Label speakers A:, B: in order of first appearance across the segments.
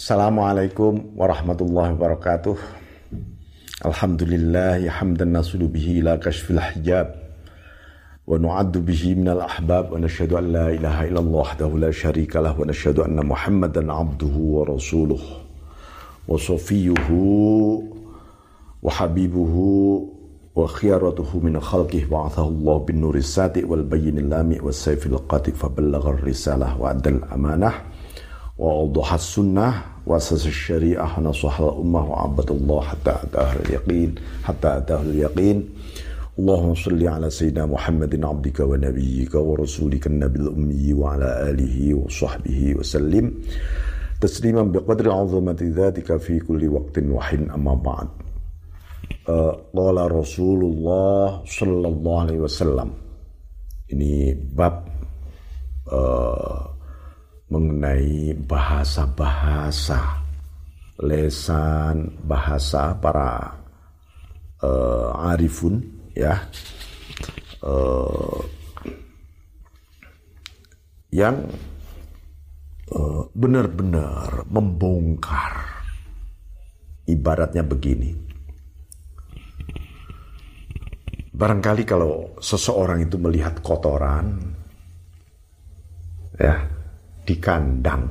A: Assalamualaikum warahmatullahi wabarakatuh. Alhamdulillah hamdan nasulu bihi ila kashfil hijab wa nu'addu bihi minal ahbab wa nashhadu an la ilaha illallah wahdahu la syarika lah wa nashhadu anna Muhammadan abduhu wa rasuluh wa safiyuhu wa habibuhu wa khiyaratuhu min khalqih ba'athahu Allah bin nuri sati wal bayyinil lami was sayfil qati fa ballagha risalah wa adal amanah wa awdaha sunnah wa asas syariah nasahal ummah wa abadallah hatta atahul yaqin hatta atahul yaqin Allahumma salli ala sayyidina Muhammadin abdika wa nabiyyika wa rasulika nabil ummi wa ala alihi wa sahbihi wa sallim tasliman biqadri azamati dhatika fi kulli waqtin wa hin amma ba'd qala Rasulullah sallallahu alaihi wasallam ini bab uh, mengenai bahasa-bahasa lesan bahasa para uh, arifun ya. Uh, yang uh, benar-benar membongkar. Ibaratnya begini. Barangkali kalau seseorang itu melihat kotoran ya di kandang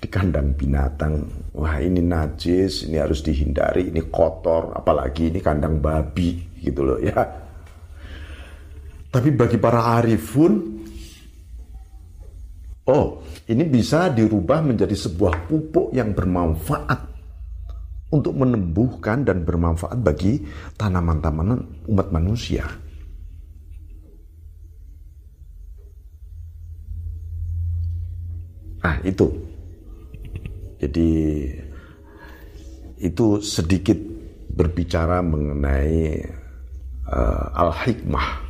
A: di kandang binatang wah ini najis ini harus dihindari ini kotor apalagi ini kandang babi gitu loh ya tapi bagi para arifun oh ini bisa dirubah menjadi sebuah pupuk yang bermanfaat untuk menembuhkan dan bermanfaat bagi tanaman-tanaman umat manusia. Nah itu. Jadi itu sedikit berbicara mengenai uh, al-hikmah.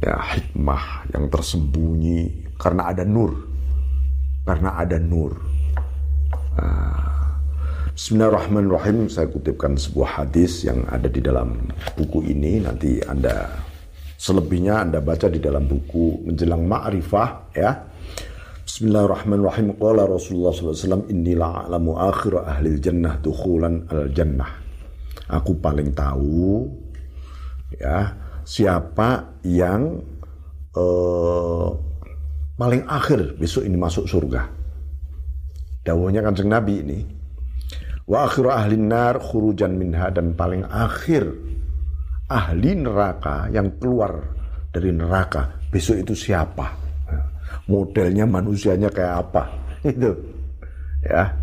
A: Ya, hikmah yang tersembunyi karena ada nur. Karena ada nur. Uh, Bismillahirrahmanirrahim. Saya kutipkan sebuah hadis yang ada di dalam buku ini. Nanti Anda selebihnya Anda baca di dalam buku menjelang ma'rifah ya Bismillahirrahmanirrahim. Qala Rasulullah SAW, Inni la'alamu akhir ahli jannah dukhulan al jannah. Aku paling tahu ya siapa yang uh, paling akhir besok ini masuk surga. Dawuhnya kanjeng Nabi ini. Wa akhir ahli nar khurujan minha dan paling akhir ahli neraka yang keluar dari neraka besok itu siapa? Modelnya manusianya kayak apa? Itu ya.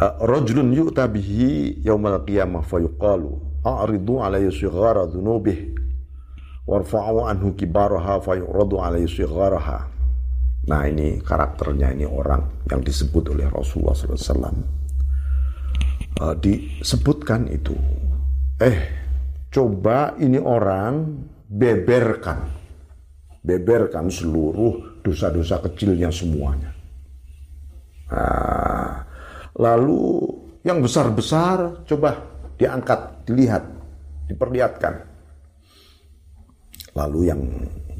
A: Rajulun yu'ta bihi yaumal qiyamah fa yuqalu a'ridu alayhi sighara dhunubih warfa'u anhu kibaraha fa yuradu alayhi sigharaha. Nah ini karakternya ini orang yang disebut oleh Rasulullah SAW uh, disebutkan itu. Eh coba ini orang beberkan. Beberkan seluruh dosa-dosa kecilnya semuanya. Nah, lalu yang besar-besar coba diangkat, dilihat, diperlihatkan. Lalu yang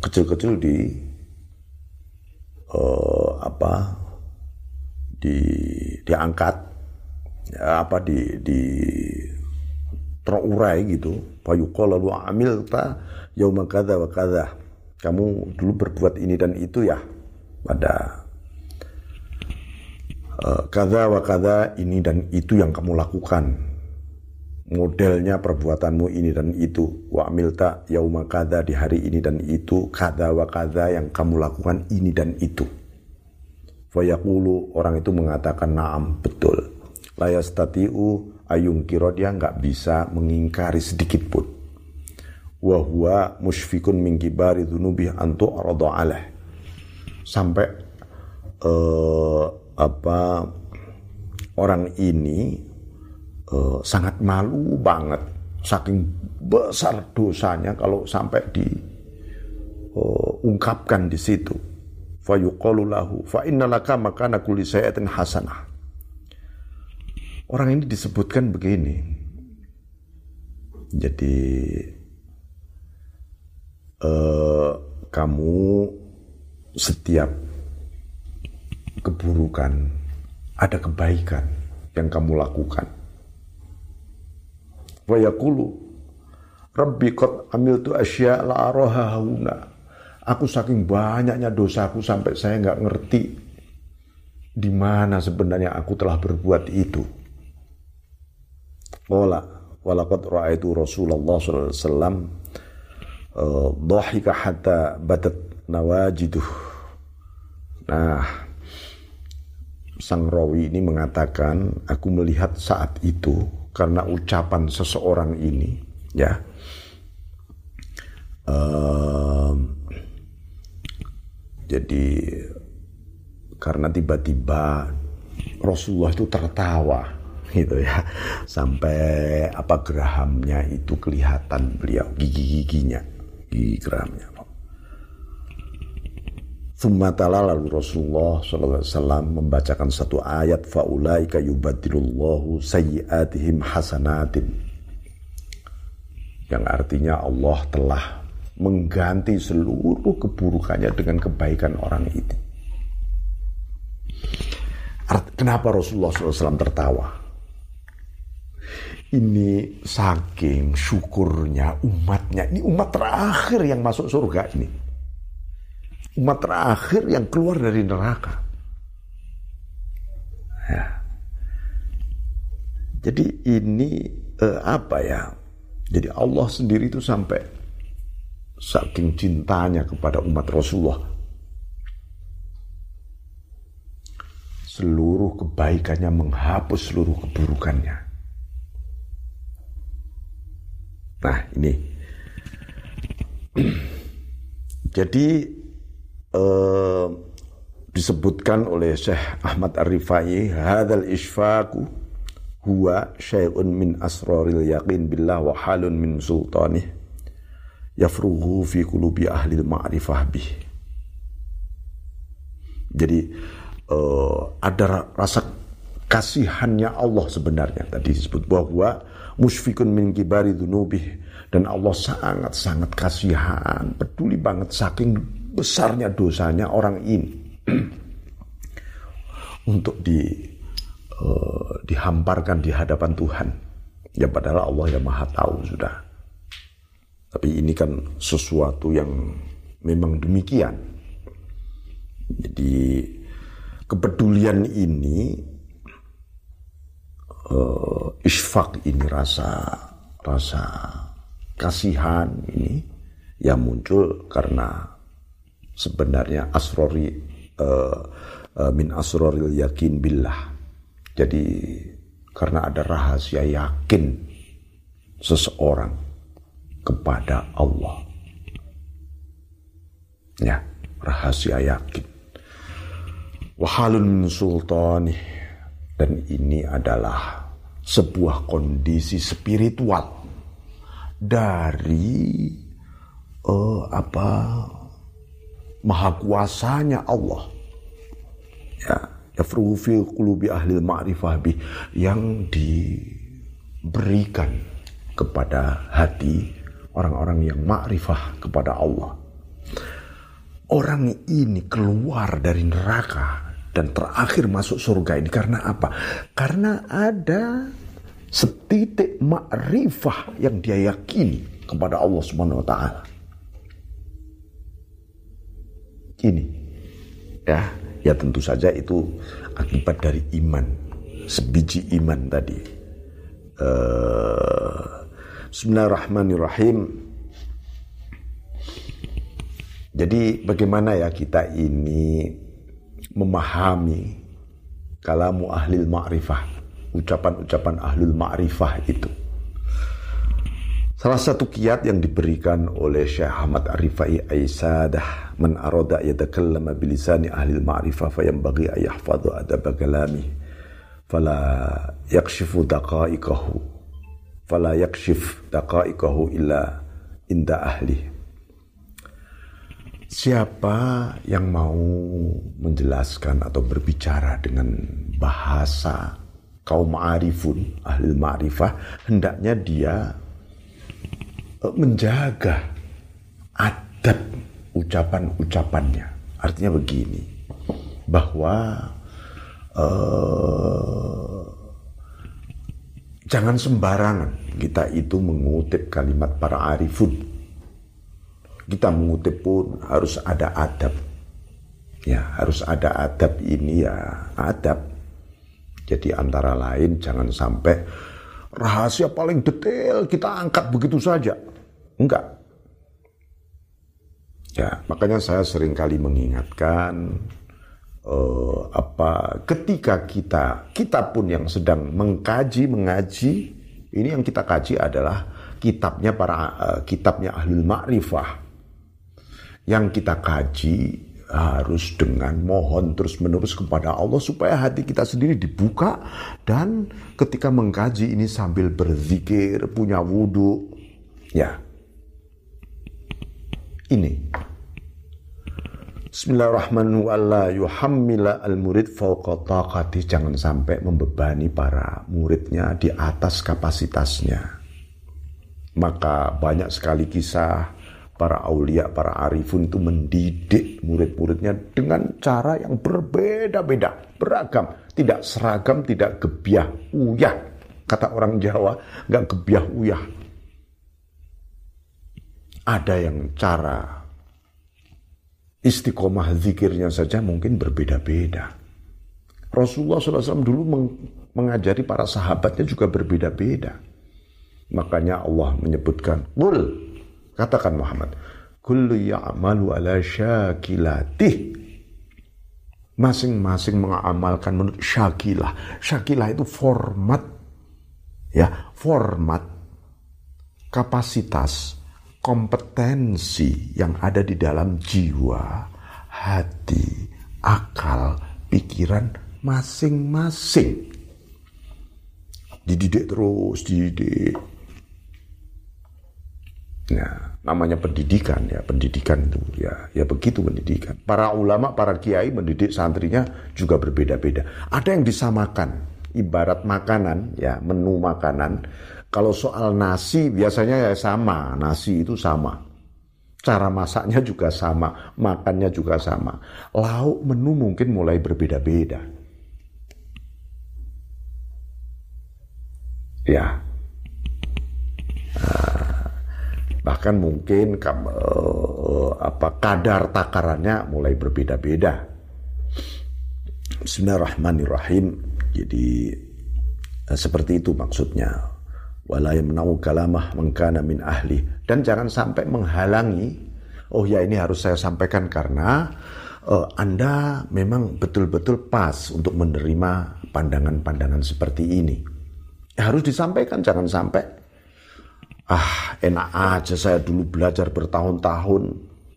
A: kecil-kecil di uh, apa di diangkat ya, apa di di terurai gitu. Fayuqala lalu amil ta kadza wa kamu dulu berbuat ini dan itu ya? Pada uh, kada wa ini dan itu yang kamu lakukan. Modelnya perbuatanmu ini dan itu. Wa amilta yauma kada di hari ini dan itu. Kada wa kada yang kamu lakukan ini dan itu. Fayaqulu orang itu mengatakan naam betul. Layastatiu ayung kiro dia nggak bisa mengingkari sedikit pun wa huwa musyfikun min kibari dzunubi antu arada alaih sampai uh, apa orang ini uh, sangat malu banget. Saking besar dosanya kalau sampai diungkapkan uh, di situ. Fa yuqalu lahu fa innalaka makana kulli sayatin hasanah. Orang ini disebutkan begini. Jadi uh, kamu setiap keburukan ada kebaikan yang kamu lakukan. Wa yaqulu Rabbi qad amiltu asya la araha hauna. Aku saking banyaknya dosaku sampai saya nggak ngerti di mana sebenarnya aku telah berbuat itu. Wala walaqad ra'aitu Rasulullah sallallahu alaihi wasallam dhahika hatta batat nawajiduh. Nah, sang rawi ini mengatakan, aku melihat saat itu karena ucapan seseorang ini, ya, um, jadi karena tiba-tiba Rasulullah itu tertawa gitu ya. Sampai apa gerahamnya itu kelihatan beliau gigi-giginya gigi gerahamnya Thummatala lalu Rasulullah SAW membacakan satu ayat faulaika yubadilullahu sayyiatihim hasanatin yang artinya Allah telah mengganti seluruh keburukannya dengan kebaikan orang itu. Kenapa Rasulullah SAW tertawa? Ini saking syukurnya umatnya. Ini umat terakhir yang masuk surga ini umat terakhir yang keluar dari neraka. Ya. Jadi ini eh, apa ya? Jadi Allah sendiri itu sampai saking cintanya kepada umat Rasulullah. Seluruh kebaikannya menghapus seluruh keburukannya. Nah ini. Jadi uh, disebutkan oleh Syekh Ahmad Ar-Rifai hadal isfaku huwa syai'un min asraril yaqin billah wa halun min sultanih yafruhu fi qulubi ahli ma'rifah bih jadi uh, ada rasa kasihannya Allah sebenarnya tadi disebut bahwa musfikun min kibari dunubih dan Allah sangat-sangat kasihan peduli banget saking besarnya dosanya orang ini untuk di uh, dihamparkan di hadapan Tuhan. Ya padahal Allah yang Maha tahu sudah. Tapi ini kan sesuatu yang memang demikian. Jadi kepedulian ini uh, isfak ini rasa rasa kasihan ini yang muncul karena sebenarnya asrori uh, uh, min asroril yakin billah. Jadi karena ada rahasia yakin seseorang kepada Allah. Ya, rahasia yakin. Wahalun min sultani dan ini adalah sebuah kondisi spiritual dari uh, apa maha kuasanya Allah. Ya, fi qulubi ahli ma'rifah bih yang diberikan kepada hati orang-orang yang ma'rifah kepada Allah. Orang ini keluar dari neraka dan terakhir masuk surga ini karena apa? Karena ada setitik ma'rifah yang dia yakini kepada Allah Subhanahu wa taala ini. Ya, ya tentu saja itu akibat dari iman, sebiji iman tadi. Uh, Bismillahirrahmanirrahim. Jadi bagaimana ya kita ini memahami kalamu ahlil ma'rifah, ucapan-ucapan ahlul ma'rifah itu. Salah satu kiat yang diberikan oleh Syekh Ahmad Arifai Aisadah man arada yatakallama bilisani ahli al-ma'rifah fayambaghi an yahfadhu adab kalami fala yakshifu daqa'iqahu fala yakshif daqa'iqahu illa inda ahli Siapa yang mau menjelaskan atau berbicara dengan bahasa kaum ma'arifun, ahli ma'rifah, hendaknya dia menjaga adab ucapan-ucapannya. Artinya begini, bahwa uh, jangan sembarangan kita itu mengutip kalimat para arifun. Kita mengutip pun harus ada adab. Ya, harus ada adab ini ya, adab. Jadi antara lain jangan sampai rahasia paling detail kita angkat begitu saja. Enggak. Ya, makanya saya sering kali mengingatkan uh, apa ketika kita kita pun yang sedang mengkaji mengaji ini yang kita kaji adalah kitabnya para uh, kitabnya ahlul ma'rifah yang kita kaji harus dengan mohon terus menerus kepada Allah supaya hati kita sendiri dibuka dan ketika mengkaji ini sambil berzikir punya wudhu ya ini. Bismillahirrahmanirrahim. al-murid. Jangan sampai membebani para muridnya di atas kapasitasnya. Maka banyak sekali kisah para aulia, para arifun itu mendidik murid-muridnya dengan cara yang berbeda-beda, beragam, tidak seragam, tidak gebiah, uyah. Kata orang Jawa, nggak gebiah uyah ada yang cara istiqomah zikirnya saja mungkin berbeda-beda. Rasulullah SAW dulu mengajari para sahabatnya juga berbeda-beda. Makanya Allah menyebutkan, katakan Muhammad, Kullu ya'malu ala syakilatih. Masing-masing mengamalkan menurut syakilah. Syakilah itu format. Ya, format. Kapasitas kompetensi yang ada di dalam jiwa, hati, akal, pikiran masing-masing. Dididik terus, dididik. Nah, namanya pendidikan ya, pendidikan itu ya, ya begitu pendidikan. Para ulama, para kiai mendidik santrinya juga berbeda-beda. Ada yang disamakan, ibarat makanan ya, menu makanan kalau soal nasi biasanya ya sama, nasi itu sama. Cara masaknya juga sama, makannya juga sama. Lauk menu mungkin mulai berbeda-beda. Ya. Nah, bahkan mungkin uh, apa kadar takarannya mulai berbeda-beda. Bismillahirrahmanirrahim. Jadi uh, seperti itu maksudnya wala yamna'u kalamah mengkana min ahli dan jangan sampai menghalangi oh ya ini harus saya sampaikan karena uh, Anda memang betul-betul pas untuk menerima pandangan-pandangan seperti ini ya, harus disampaikan jangan sampai ah enak aja saya dulu belajar bertahun-tahun.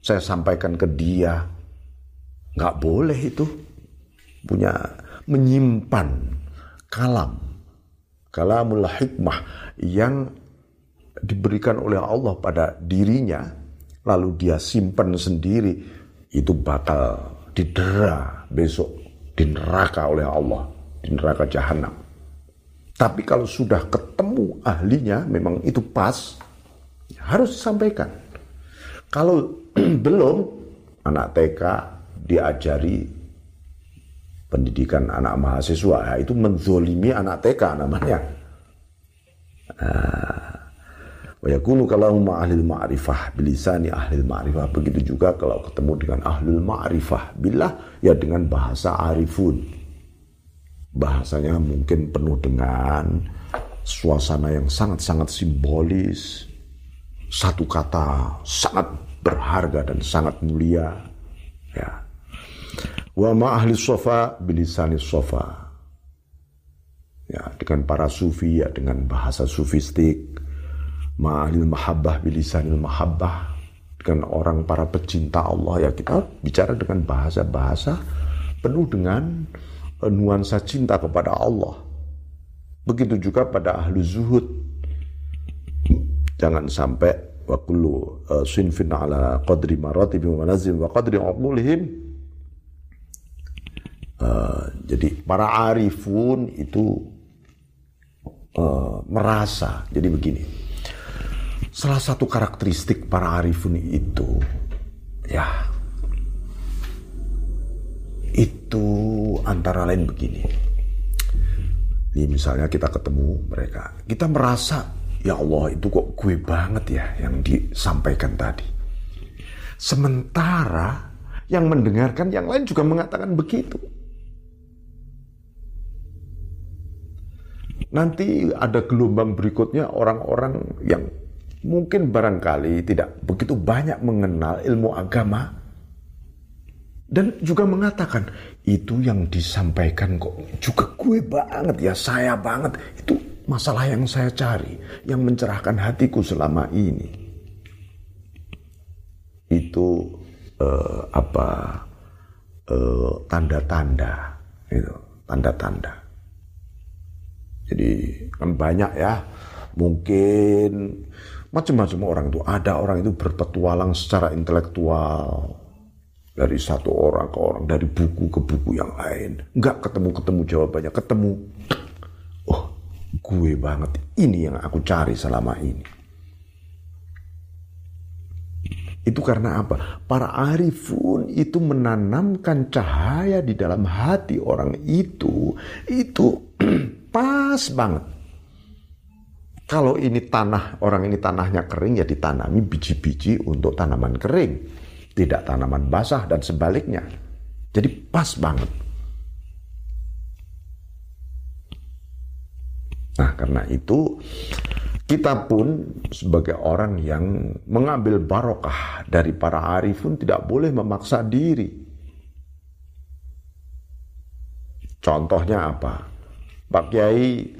A: Saya sampaikan ke dia. Nggak boleh itu. Punya menyimpan kalam. Kalamul hikmah yang diberikan oleh Allah pada dirinya lalu dia simpan sendiri itu bakal didera besok di neraka oleh Allah di neraka jahanam tapi kalau sudah ketemu ahlinya memang itu pas harus disampaikan kalau belum anak TK diajari pendidikan anak mahasiswa ya, itu menzolimi anak TK namanya Wa yakunu kalamu ahlil ma'rifah bilisani ahlil ma'rifah. Begitu juga kalau ketemu dengan ahlul ma'rifah billah ya dengan bahasa arifun. Bahasanya mungkin penuh dengan suasana yang sangat-sangat simbolis. Satu kata sangat berharga dan sangat mulia. Ya. Wa ma ahli sofa bilisani sofa ya dengan para sufi ya dengan bahasa sufistik ma'alil mahabbah bilisanil mahabbah dengan orang para pecinta Allah ya kita bicara dengan bahasa-bahasa penuh dengan nuansa cinta kepada Allah. Begitu juga pada ahlu zuhud. Jangan sampai wa kullu uh, sinfin ala qadri maratibi wa manazil wa qadri uqulihim. Uh, jadi para arifun itu uh, merasa. Jadi begini, salah satu karakteristik para arifun itu, ya, itu antara lain begini. Ini misalnya kita ketemu mereka, kita merasa ya Allah itu kok gue banget ya yang disampaikan tadi. Sementara yang mendengarkan yang lain juga mengatakan begitu. Nanti ada gelombang berikutnya orang-orang yang mungkin barangkali tidak begitu banyak mengenal ilmu agama dan juga mengatakan itu yang disampaikan kok juga gue banget ya saya banget. Itu masalah yang saya cari yang mencerahkan hatiku selama ini. Itu uh, apa uh, tanda-tanda itu tanda-tanda. Jadi kan banyak ya mungkin macam-macam orang itu. Ada orang itu berpetualang secara intelektual dari satu orang ke orang dari buku ke buku yang lain nggak ketemu ketemu jawabannya ketemu oh gue banget ini yang aku cari selama ini itu karena apa? Para arifun itu menanamkan cahaya di dalam hati orang itu. Itu pas banget. Kalau ini tanah, orang ini tanahnya kering ya ditanami biji-biji untuk tanaman kering. Tidak tanaman basah dan sebaliknya. Jadi pas banget. Nah karena itu kita pun sebagai orang yang mengambil barokah dari para arifun tidak boleh memaksa diri. Contohnya apa? Pak Kiai,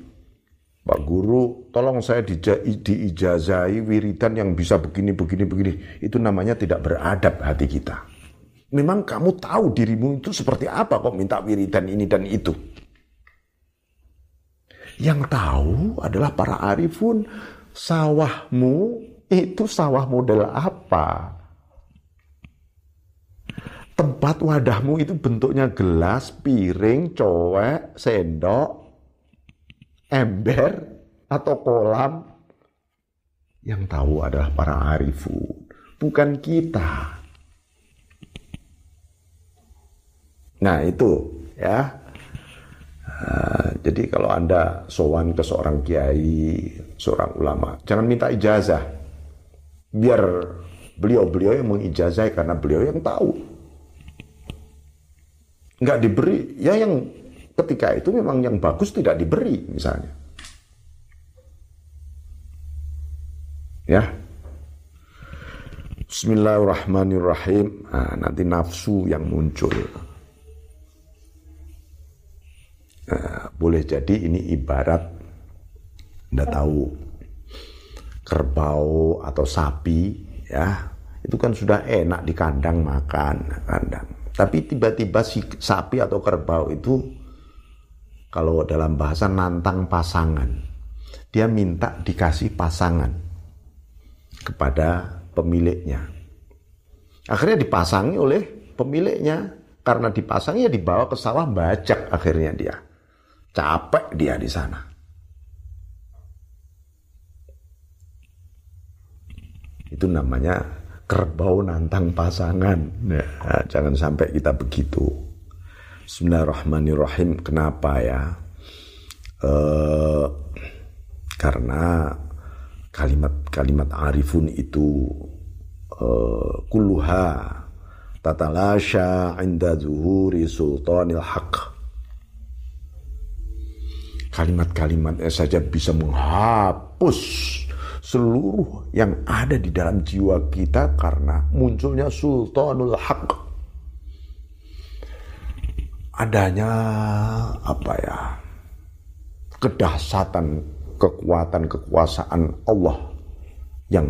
A: Pak Guru, tolong saya di, diijazai wiridan yang bisa begini, begini, begini. Itu namanya tidak beradab hati kita. Memang kamu tahu dirimu itu seperti apa kok minta wiridan ini dan itu. Yang tahu adalah para arifun sawahmu itu sawah model apa? Tempat wadahmu itu bentuknya gelas, piring, cowek, sendok, ember, atau kolam. Yang tahu adalah para arifun, bukan kita. Nah itu ya Uh, jadi kalau Anda sowan ke seorang kiai, seorang ulama, jangan minta ijazah. Biar beliau-beliau yang mengijazah karena beliau yang tahu. Nggak diberi, ya yang ketika itu memang yang bagus tidak diberi misalnya. Ya. Bismillahirrahmanirrahim. Nah, nanti nafsu yang muncul. Nah, boleh jadi ini ibarat Anda tahu kerbau atau sapi ya itu kan sudah enak di kandang makan kandang tapi tiba-tiba si sapi atau kerbau itu kalau dalam bahasa nantang pasangan dia minta dikasih pasangan kepada pemiliknya akhirnya dipasangi oleh pemiliknya karena dipasangnya dibawa ke sawah bajak akhirnya dia Capek dia di sana. Itu namanya kerbau nantang pasangan. Ya, jangan sampai kita begitu. Bismillahirrahmanirrahim. Kenapa ya? Uh, karena kalimat-kalimat arifun itu uh, kulluha tatalasha inda zuhuri sultanil haqq kalimat-kalimatnya saja bisa menghapus seluruh yang ada di dalam jiwa kita karena munculnya sultanul haq adanya apa ya kedahsatan kekuatan kekuasaan Allah yang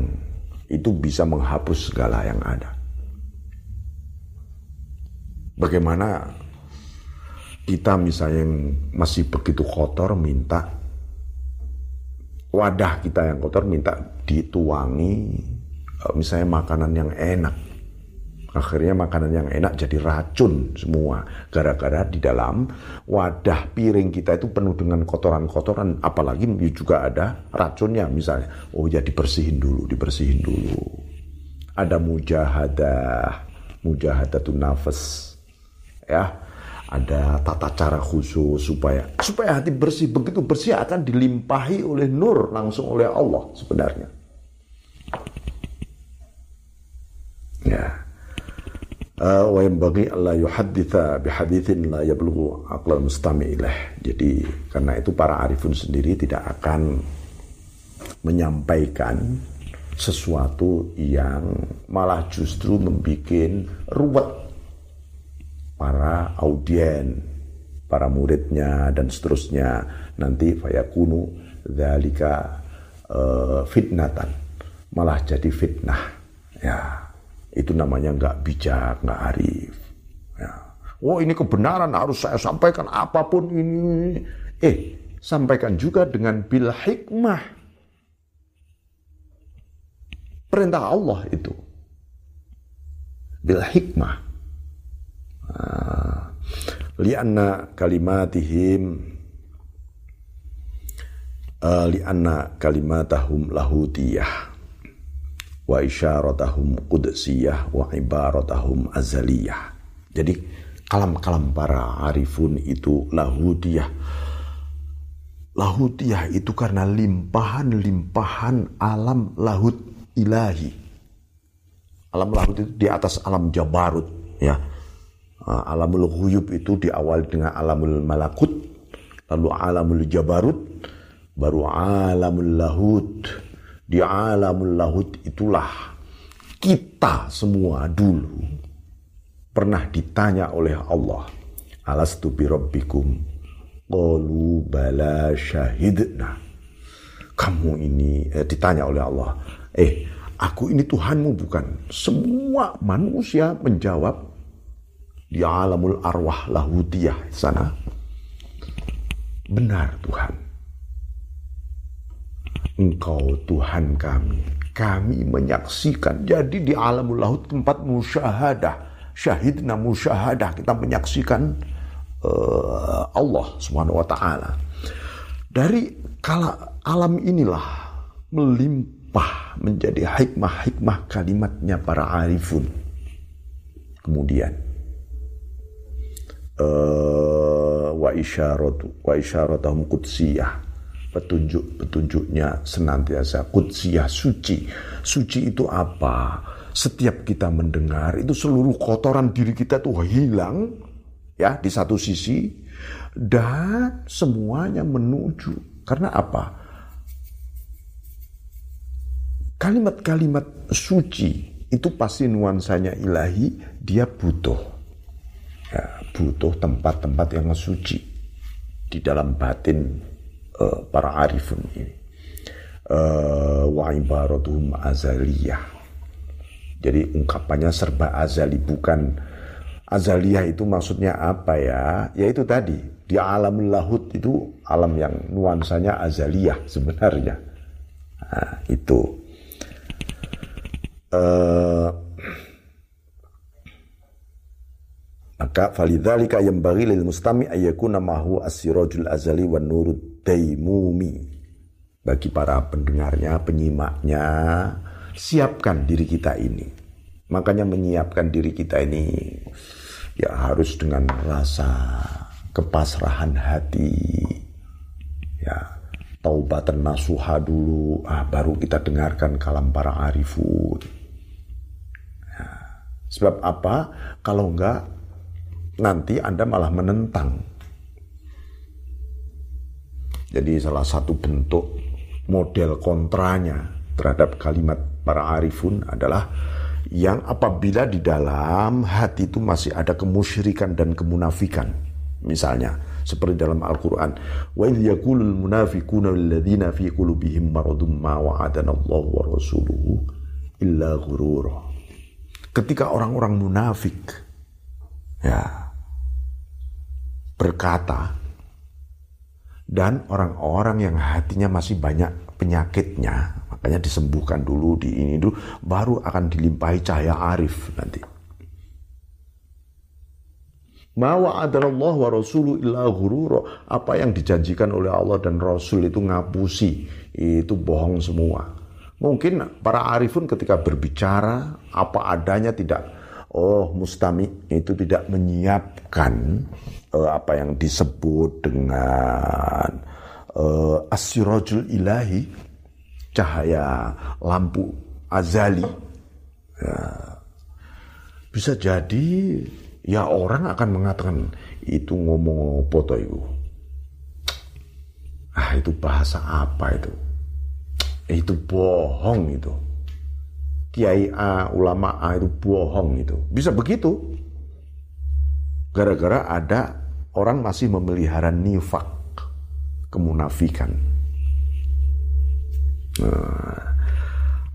A: itu bisa menghapus segala yang ada. Bagaimana kita misalnya yang masih begitu kotor minta wadah kita yang kotor minta dituangi misalnya makanan yang enak akhirnya makanan yang enak jadi racun semua. Gara-gara di dalam wadah piring kita itu penuh dengan kotoran-kotoran. Apalagi juga ada racunnya misalnya. Oh ya dibersihin dulu dibersihin dulu. Ada mujahadah. Mujahadatun nafas. Ya ada tata cara khusus supaya supaya hati bersih. Begitu bersih akan dilimpahi oleh nur langsung oleh Allah sebenarnya. Ya. eh, wa bagi Allah yuhadditha bihadithin la yablughu aqlal mustami. Jadi karena itu para arifun sendiri tidak akan menyampaikan sesuatu yang malah justru membuat ruwet para audien, para muridnya dan seterusnya. Nanti fayakunu dzalika uh, fitnatan. Malah jadi fitnah. Ya itu namanya nggak bijak nggak arif. Ya. oh ini kebenaran harus saya sampaikan apa pun ini. Eh sampaikan juga dengan bil hikmah. Perintah Allah itu. Bil hikmah. Ah. lianna kalimatihim uh, lianna kalimatahum lahutiyah wa isyaratahum qudsiyah wa ibaratahum azaliyah jadi kalam-kalam para arifun itu lahutiyah lahutiyah itu karena limpahan-limpahan alam lahut ilahi. Alam lahut itu di atas alam jabarut, ya. Ah, alamul ghuyub itu diawali dengan alamul malakut, lalu alamul jabarut, baru alamul lahut. Di alamul lahut itulah kita semua dulu pernah ditanya oleh Allah, Alastu bi rabbikum? Qalu bala syahidna. Kamu ini eh, ditanya oleh Allah, Eh, aku ini Tuhanmu bukan. Semua manusia menjawab di alamul arwah lahudiyah sana. Benar Tuhan. Engkau Tuhan kami. Kami menyaksikan. Jadi di alamul lahud tempat musyahadah. Syahidna musyahadah. Kita menyaksikan uh, Allah subhanahu wa ta'ala. Dari kala alam inilah melimpah menjadi hikmah-hikmah kalimatnya para arifun. Kemudian uh, wa isyaratu wa isyaratahum qudsiyah petunjuk-petunjuknya senantiasa kudsiyah suci. Suci itu apa? Setiap kita mendengar itu seluruh kotoran diri kita tuh hilang ya di satu sisi dan semuanya menuju karena apa? kalimat-kalimat suci itu pasti nuansanya ilahi, dia butuh. Ya, butuh tempat-tempat yang suci di dalam batin uh, para arifun ini. Uh, wa ibaratuhum azaliyah. Jadi ungkapannya serba azali bukan azaliyah itu maksudnya apa ya? Ya itu tadi di alam lahut itu alam yang nuansanya azaliyah sebenarnya. Nah, itu uh, maka falidzalika bagi lil mustami ayyakuna mahu asirajul azali wan nurud daimumi bagi para pendengarnya penyimaknya siapkan diri kita ini. Makanya menyiapkan diri kita ini ya harus dengan rasa kepasrahan hati. Ya taubatan nasuha dulu. Ah baru kita dengarkan kalam para arifun. Sebab apa? Kalau enggak, nanti Anda malah menentang. Jadi salah satu bentuk model kontranya terhadap kalimat para arifun adalah yang apabila di dalam hati itu masih ada kemusyrikan dan kemunafikan. Misalnya seperti dalam Al-Qur'an, wa idh yaqulul munafiquna ladzina fi qulubihim maradun ma wa'adana Allah wa rasuluhu illa ghurura ketika orang-orang munafik ya berkata dan orang-orang yang hatinya masih banyak penyakitnya makanya disembuhkan dulu di ini dulu baru akan dilimpahi cahaya arif nanti Ma wa'adallahu wa rasulu illa ghurura. Apa yang dijanjikan oleh Allah dan Rasul itu ngapusi. Itu bohong semua. Mungkin para arifun ketika berbicara apa adanya tidak oh mustami itu tidak menyiapkan uh, apa yang disebut dengan uh, asirojul ilahi cahaya lampu azali. Ya, bisa jadi ya orang akan mengatakan itu ngomong apa itu. Ah itu bahasa apa itu? Itu bohong itu kiai A ulama A itu bohong itu bisa begitu. Gara-gara ada orang masih memelihara nifak kemunafikan. Nah,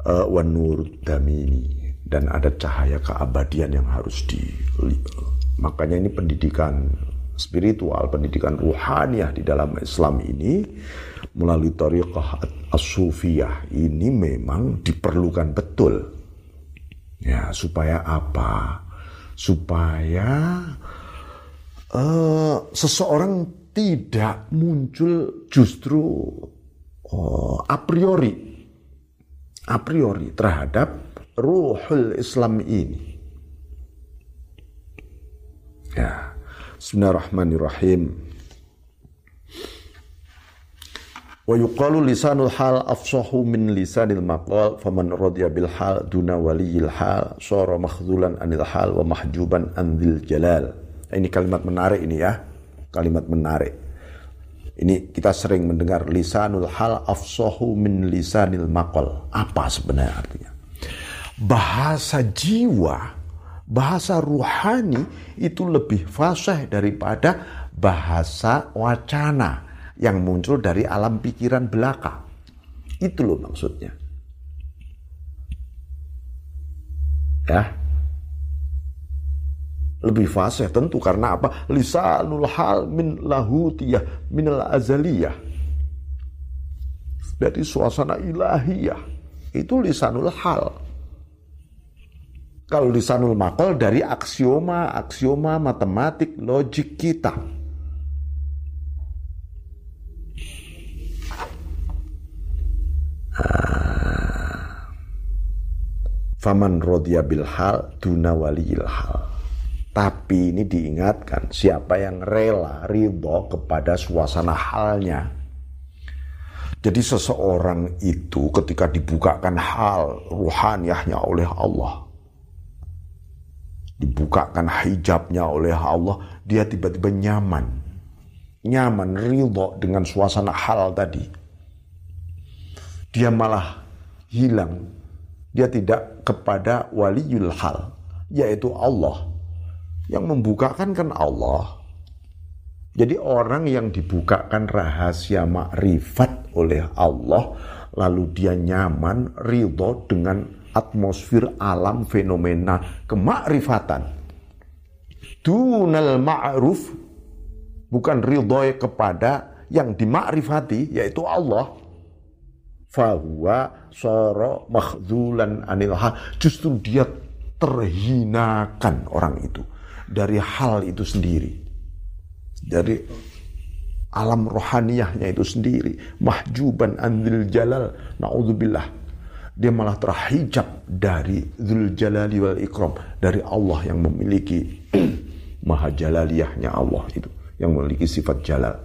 A: uh, wanur damini. Dan ada cahaya keabadian yang harus di makanya ini pendidikan spiritual, pendidikan ruhaniah di dalam Islam ini melalui tariqah as-sufiyah ini memang diperlukan betul. Ya, supaya apa? Supaya uh, seseorang tidak muncul justru uh, a priori a priori terhadap ruhul Islam ini. Ya. Bismillahirrahmanirrahim. Wa yuqalu lisanul hal afsahu min lisanil maqal faman radiya bil hal duna waliyil hal sara makhzulan anil hal wa mahjuban anil jalal. Ini kalimat menarik ini ya. Kalimat menarik. Ini kita sering mendengar lisanul hal afsahu min lisanil maqal. Apa sebenarnya artinya? bahasa jiwa, bahasa ruhani itu lebih fasih daripada bahasa wacana yang muncul dari alam pikiran belaka. Itu loh maksudnya. Ya. Lebih fasih tentu karena apa? Lisanul hal min lahutiyah minal azaliyah. Dari suasana ilahiyah. Itu lisanul hal. Kalau lisanul makol dari aksioma, aksioma matematik, logik kita. Ah. Faman rodya bil hal duna waliyil hal. Tapi ini diingatkan siapa yang rela ridho kepada suasana halnya. Jadi seseorang itu ketika dibukakan hal ruhaniahnya oleh Allah dibukakan hijabnya oleh Allah, dia tiba-tiba nyaman. Nyaman, ridho dengan suasana hal tadi. Dia malah hilang. Dia tidak kepada waliul hal, yaitu Allah. Yang membukakan kan Allah. Jadi orang yang dibukakan rahasia makrifat oleh Allah, lalu dia nyaman, ridho dengan atmosfer alam fenomena kemakrifatan. Dunal ma'ruf bukan ridhoi kepada yang dimakrifati yaitu Allah. Fahuwa soro makhzulan anil hal. Justru dia terhinakan orang itu dari hal itu sendiri. Dari alam rohaniyahnya itu sendiri. Mahjuban anil jalal. Na'udzubillah dia malah terhijab dari Zul Jalali wal Ikram dari Allah yang memiliki maha jalaliyahnya Allah itu yang memiliki sifat jalal.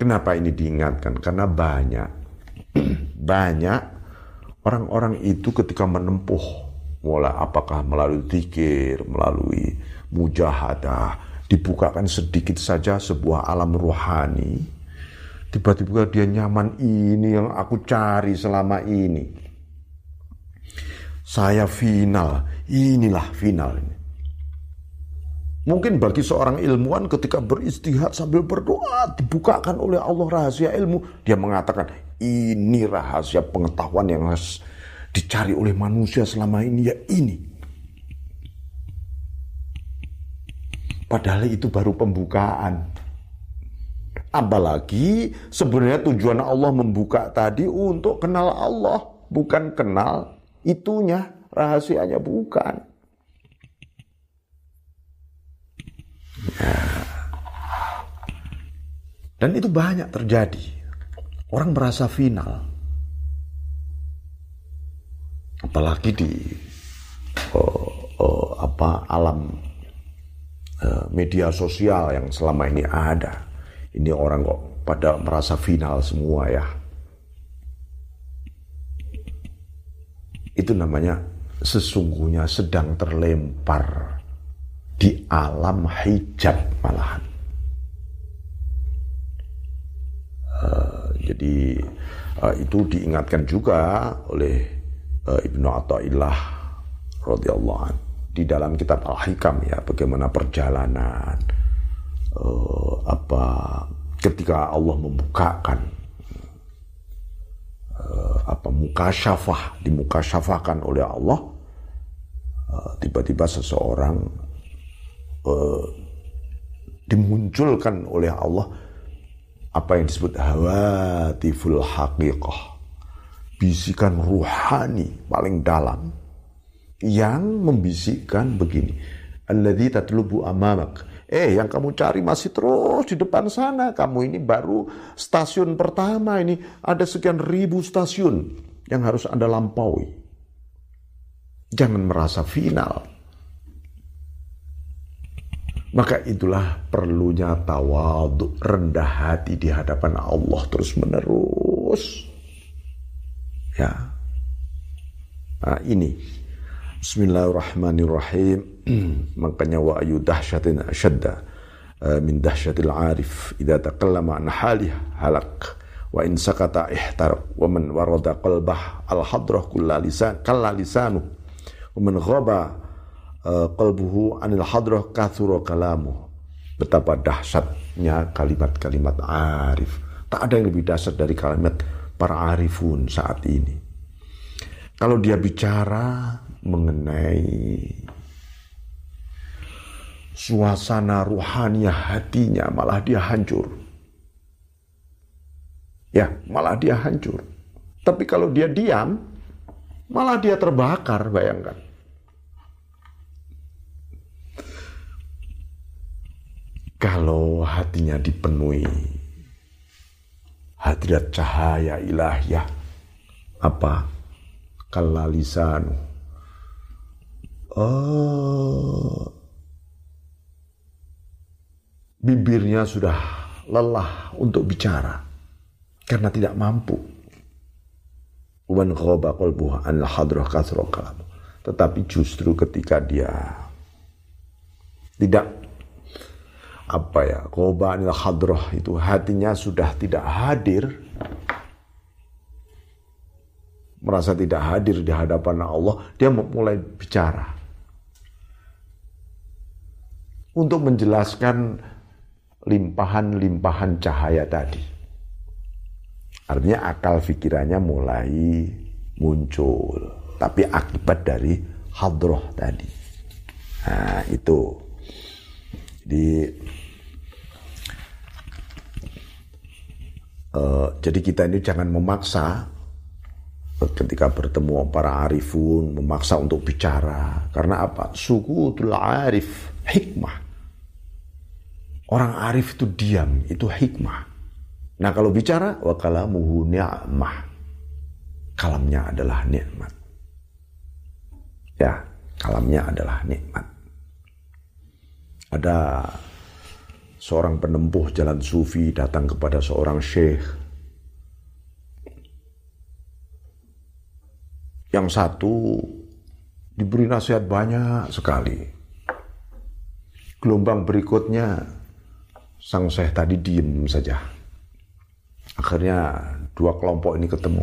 A: Kenapa ini diingatkan? Karena banyak banyak orang-orang itu ketika menempuh mulai apakah melalui zikir, melalui mujahadah, dibukakan sedikit saja sebuah alam rohani Tiba-tiba dia nyaman ini yang aku cari selama ini. Saya final, inilah final ini. Mungkin bagi seorang ilmuwan ketika beristihad sambil berdoa dibukakan oleh Allah rahasia ilmu, dia mengatakan ini rahasia pengetahuan yang harus dicari oleh manusia selama ini ya ini. Padahal itu baru pembukaan. Apalagi sebenarnya tujuan Allah membuka tadi untuk kenal Allah, bukan kenal itunya, rahasianya bukan. Ya. Dan itu banyak terjadi. Orang merasa final. Apalagi di uh, uh, apa alam uh, media sosial yang selama ini ada. Ini orang kok pada merasa final semua ya. Itu namanya sesungguhnya sedang terlempar di alam hijab malahan. Uh, jadi uh, itu diingatkan juga oleh uh, Ibnu Athaillah radhiyallahu di dalam kitab Al-Hikam ya bagaimana perjalanan uh, apa ketika Allah membukakan uh, apa muka syafah dimukasyafahkan oleh Allah tiba-tiba uh, seseorang uh, dimunculkan oleh Allah apa yang disebut hawatiful haqiqah bisikan ruhani paling dalam yang membisikkan begini alladzi tatlubu amamak eh yang kamu cari masih terus di depan sana kamu ini baru stasiun pertama ini ada sekian ribu stasiun yang harus Anda lampaui jangan merasa final maka itulah perlunya tawadhu, rendah hati di hadapan Allah terus menerus. Ya. Nah, ini. Bismillahirrahmanirrahim. Makanya wa ayu dahsyatin asyadda eh, min dahsyatil arif idza taqallama an halih halak wa in sakata ihtar wa man warada qalbah al hadrah kullalisan kallalisanu wa man ghaba Eh, qalbuhu anil hadrah kathura kalamu. Betapa dahsyatnya kalimat-kalimat arif. Tak ada yang lebih dahsyat dari kalimat para arifun saat ini. Kalau dia bicara mengenai suasana ruhania hatinya malah dia hancur. Ya, malah dia hancur. Tapi kalau dia diam, malah dia terbakar, bayangkan. kalau hatinya dipenuhi hadirat cahaya ilahiyah apa kalalisanu oh bibirnya sudah lelah untuk bicara karena tidak mampu. Tetapi justru ketika dia tidak apa ya qobanil hadroh itu hatinya sudah tidak hadir merasa tidak hadir di hadapan Allah dia mulai bicara. Untuk menjelaskan limpahan-limpahan cahaya tadi. Artinya akal pikirannya mulai muncul. Tapi akibat dari hadroh tadi. Nah itu. Jadi uh, jadi kita ini jangan memaksa ketika bertemu para arifun memaksa untuk bicara. Karena apa? Suku itulah arif hikmah orang arif itu diam itu hikmah nah kalau bicara wa kalamuhu ni'mah kalamnya adalah nikmat ya kalamnya adalah nikmat ada seorang penempuh jalan sufi datang kepada seorang syekh. Yang satu diberi nasihat banyak sekali. Gelombang berikutnya sang syekh tadi diem saja. Akhirnya dua kelompok ini ketemu.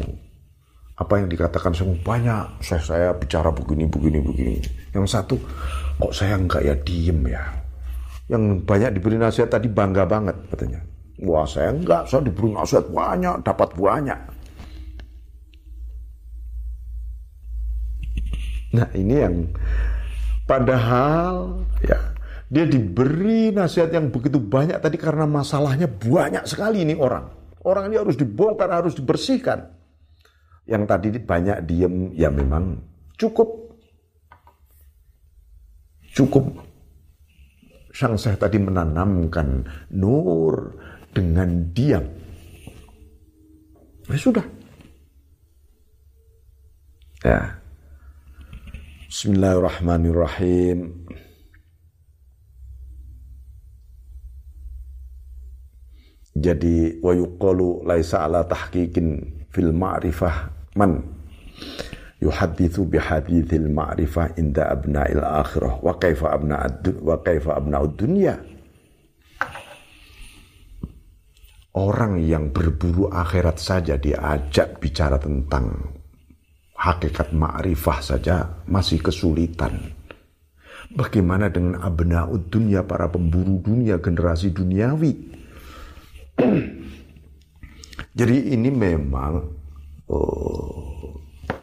A: Apa yang dikatakan semua banyak. Saya saya bicara begini begini begini. Yang satu kok saya enggak ya diem ya yang banyak diberi nasihat tadi bangga banget katanya. Wah saya enggak, saya diberi nasihat banyak, dapat banyak. Nah ini yang padahal ya dia diberi nasihat yang begitu banyak tadi karena masalahnya banyak sekali ini orang. Orang ini harus dibongkar, harus dibersihkan. Yang tadi banyak diem ya memang cukup cukup sang saya tadi menanamkan nur dengan diam. Ya sudah. Ya. Bismillahirrahmanirrahim. Jadi wa yuqalu laisa ala tahqiqin fil ma'rifah man yuhadithu bi hadithil ma'rifah inda abna'il akhirah wa kaifa abna'ud wa kaifa abna'ud dunya Orang yang berburu akhirat saja diajak bicara tentang hakikat ma'rifah saja masih kesulitan. Bagaimana dengan abna'ud dunia, para pemburu dunia, generasi duniawi? Jadi ini memang oh,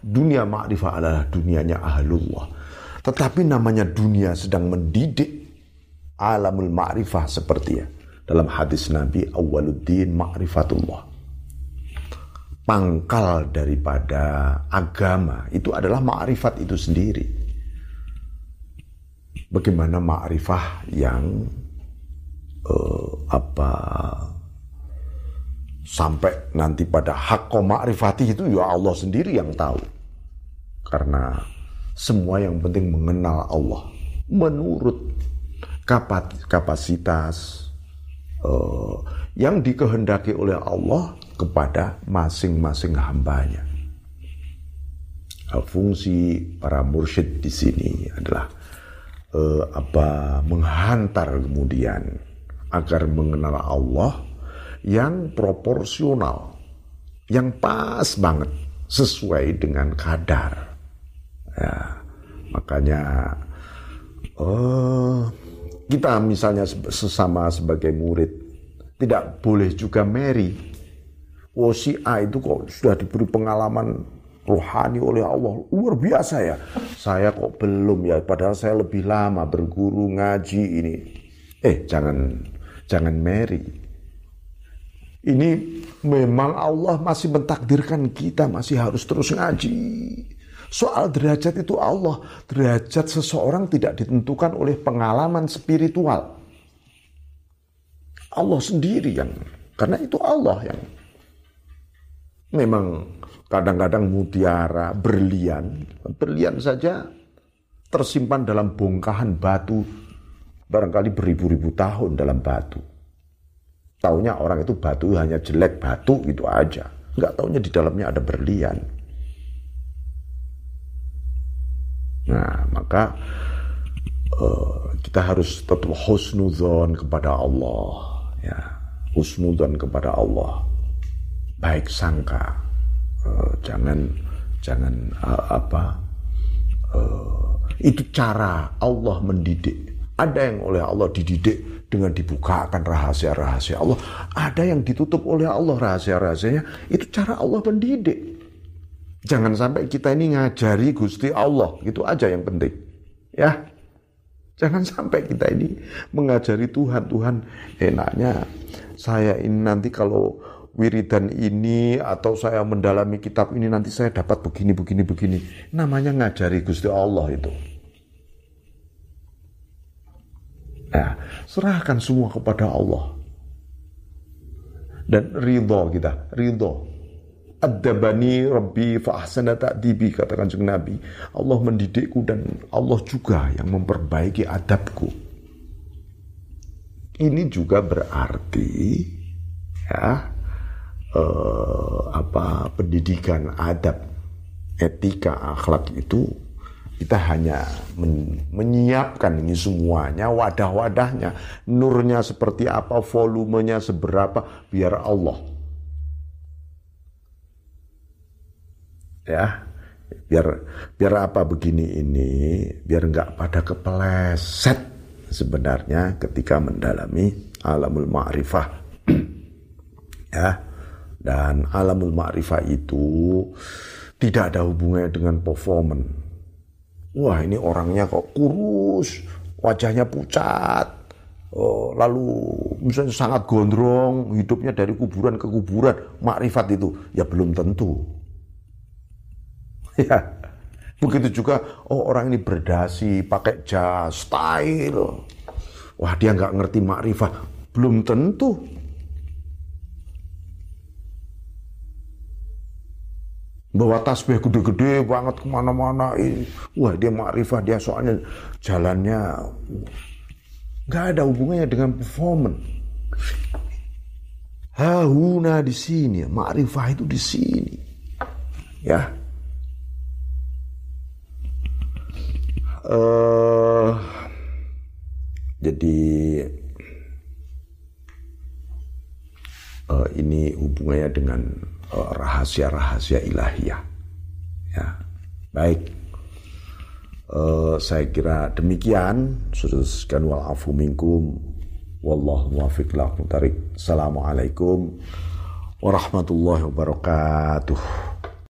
A: dunia ma'rifah adalah dunianya ahlullah. Tetapi namanya dunia sedang mendidik alamul ma'rifah seperti ya. Dalam hadis Nabi, awaluddin ma'rifatullah pangkal daripada agama itu adalah ma'rifat itu sendiri. Bagaimana ma'rifah yang uh, apa sampai nanti pada hak ma'rifati itu ya Allah sendiri yang tahu. Karena semua yang penting mengenal Allah menurut kapasitas uh, yang dikehendaki oleh Allah kepada masing-masing hambanya. Fungsi para mursyid di sini adalah uh, apa menghantar kemudian agar mengenal Allah yang proporsional, yang pas banget sesuai dengan kadar. Ya, makanya uh, kita misalnya sesama sebagai murid tidak boleh juga meri Oh si A itu kok sudah diberi pengalaman rohani oleh Allah luar biasa ya. Saya kok belum ya, padahal saya lebih lama berguru ngaji ini. Eh jangan jangan Mary. Ini memang Allah masih mentakdirkan kita masih harus terus ngaji. Soal derajat itu Allah, derajat seseorang tidak ditentukan oleh pengalaman spiritual. Allah sendiri yang karena itu Allah yang Memang kadang-kadang mutiara, berlian, berlian saja tersimpan dalam bongkahan batu barangkali beribu-ribu tahun dalam batu. Taunya orang itu batu hanya jelek batu gitu aja. Nggak taunya di dalamnya ada berlian. Nah, maka uh, kita harus tetap husnuzon kepada Allah. Ya, husnuzon kepada Allah baik sangka uh, jangan jangan uh, apa uh, itu cara Allah mendidik ada yang oleh Allah dididik dengan dibukakan rahasia-rahasia Allah. Ada yang ditutup oleh Allah rahasia-rahasianya. Itu cara Allah mendidik. Jangan sampai kita ini ngajari Gusti Allah. Gitu aja yang penting. Ya. Jangan sampai kita ini mengajari Tuhan Tuhan enaknya saya ini nanti kalau wiridan ini atau saya mendalami kitab ini nanti saya dapat begini begini begini. Namanya ngajari Gusti Allah itu. Nah, serahkan semua kepada Allah. Dan ridho kita, ridho. Adabani Rabbi fa'ahsana ta'dibi kata kanjeng Nabi. Allah mendidikku dan Allah juga yang memperbaiki adabku. Ini juga berarti ya eh, apa pendidikan adab etika akhlak itu kita hanya men menyiapkan ini semuanya wadah-wadahnya nurnya seperti apa volumenya seberapa biar Allah ya biar biar apa begini ini biar nggak pada kepeleset sebenarnya ketika mendalami alamul ma'rifah ya dan alamul ma'rifah itu tidak ada hubungannya dengan performan. Wah ini orangnya kok kurus, wajahnya pucat, oh, lalu misalnya sangat gondrong, hidupnya dari kuburan ke kuburan, makrifat itu ya belum tentu. Ya, begitu juga oh orang ini berdasi, pakai jas, style, wah dia nggak ngerti makrifat, belum tentu. Bawa tasbih gede-gede banget ke mana-mana. Wah dia makrifah dia soalnya jalannya nggak ada hubungannya dengan performance. Hahuna di sini makrifah itu di sini. Ya. Uh, jadi uh, ini hubungannya dengan rahasia-rahasia ilahiyah. Ya, baik. Uh, saya kira demikian. Sudah sekian walafu minkum. Wallahu muwafiq Assalamualaikum warahmatullahi wabarakatuh.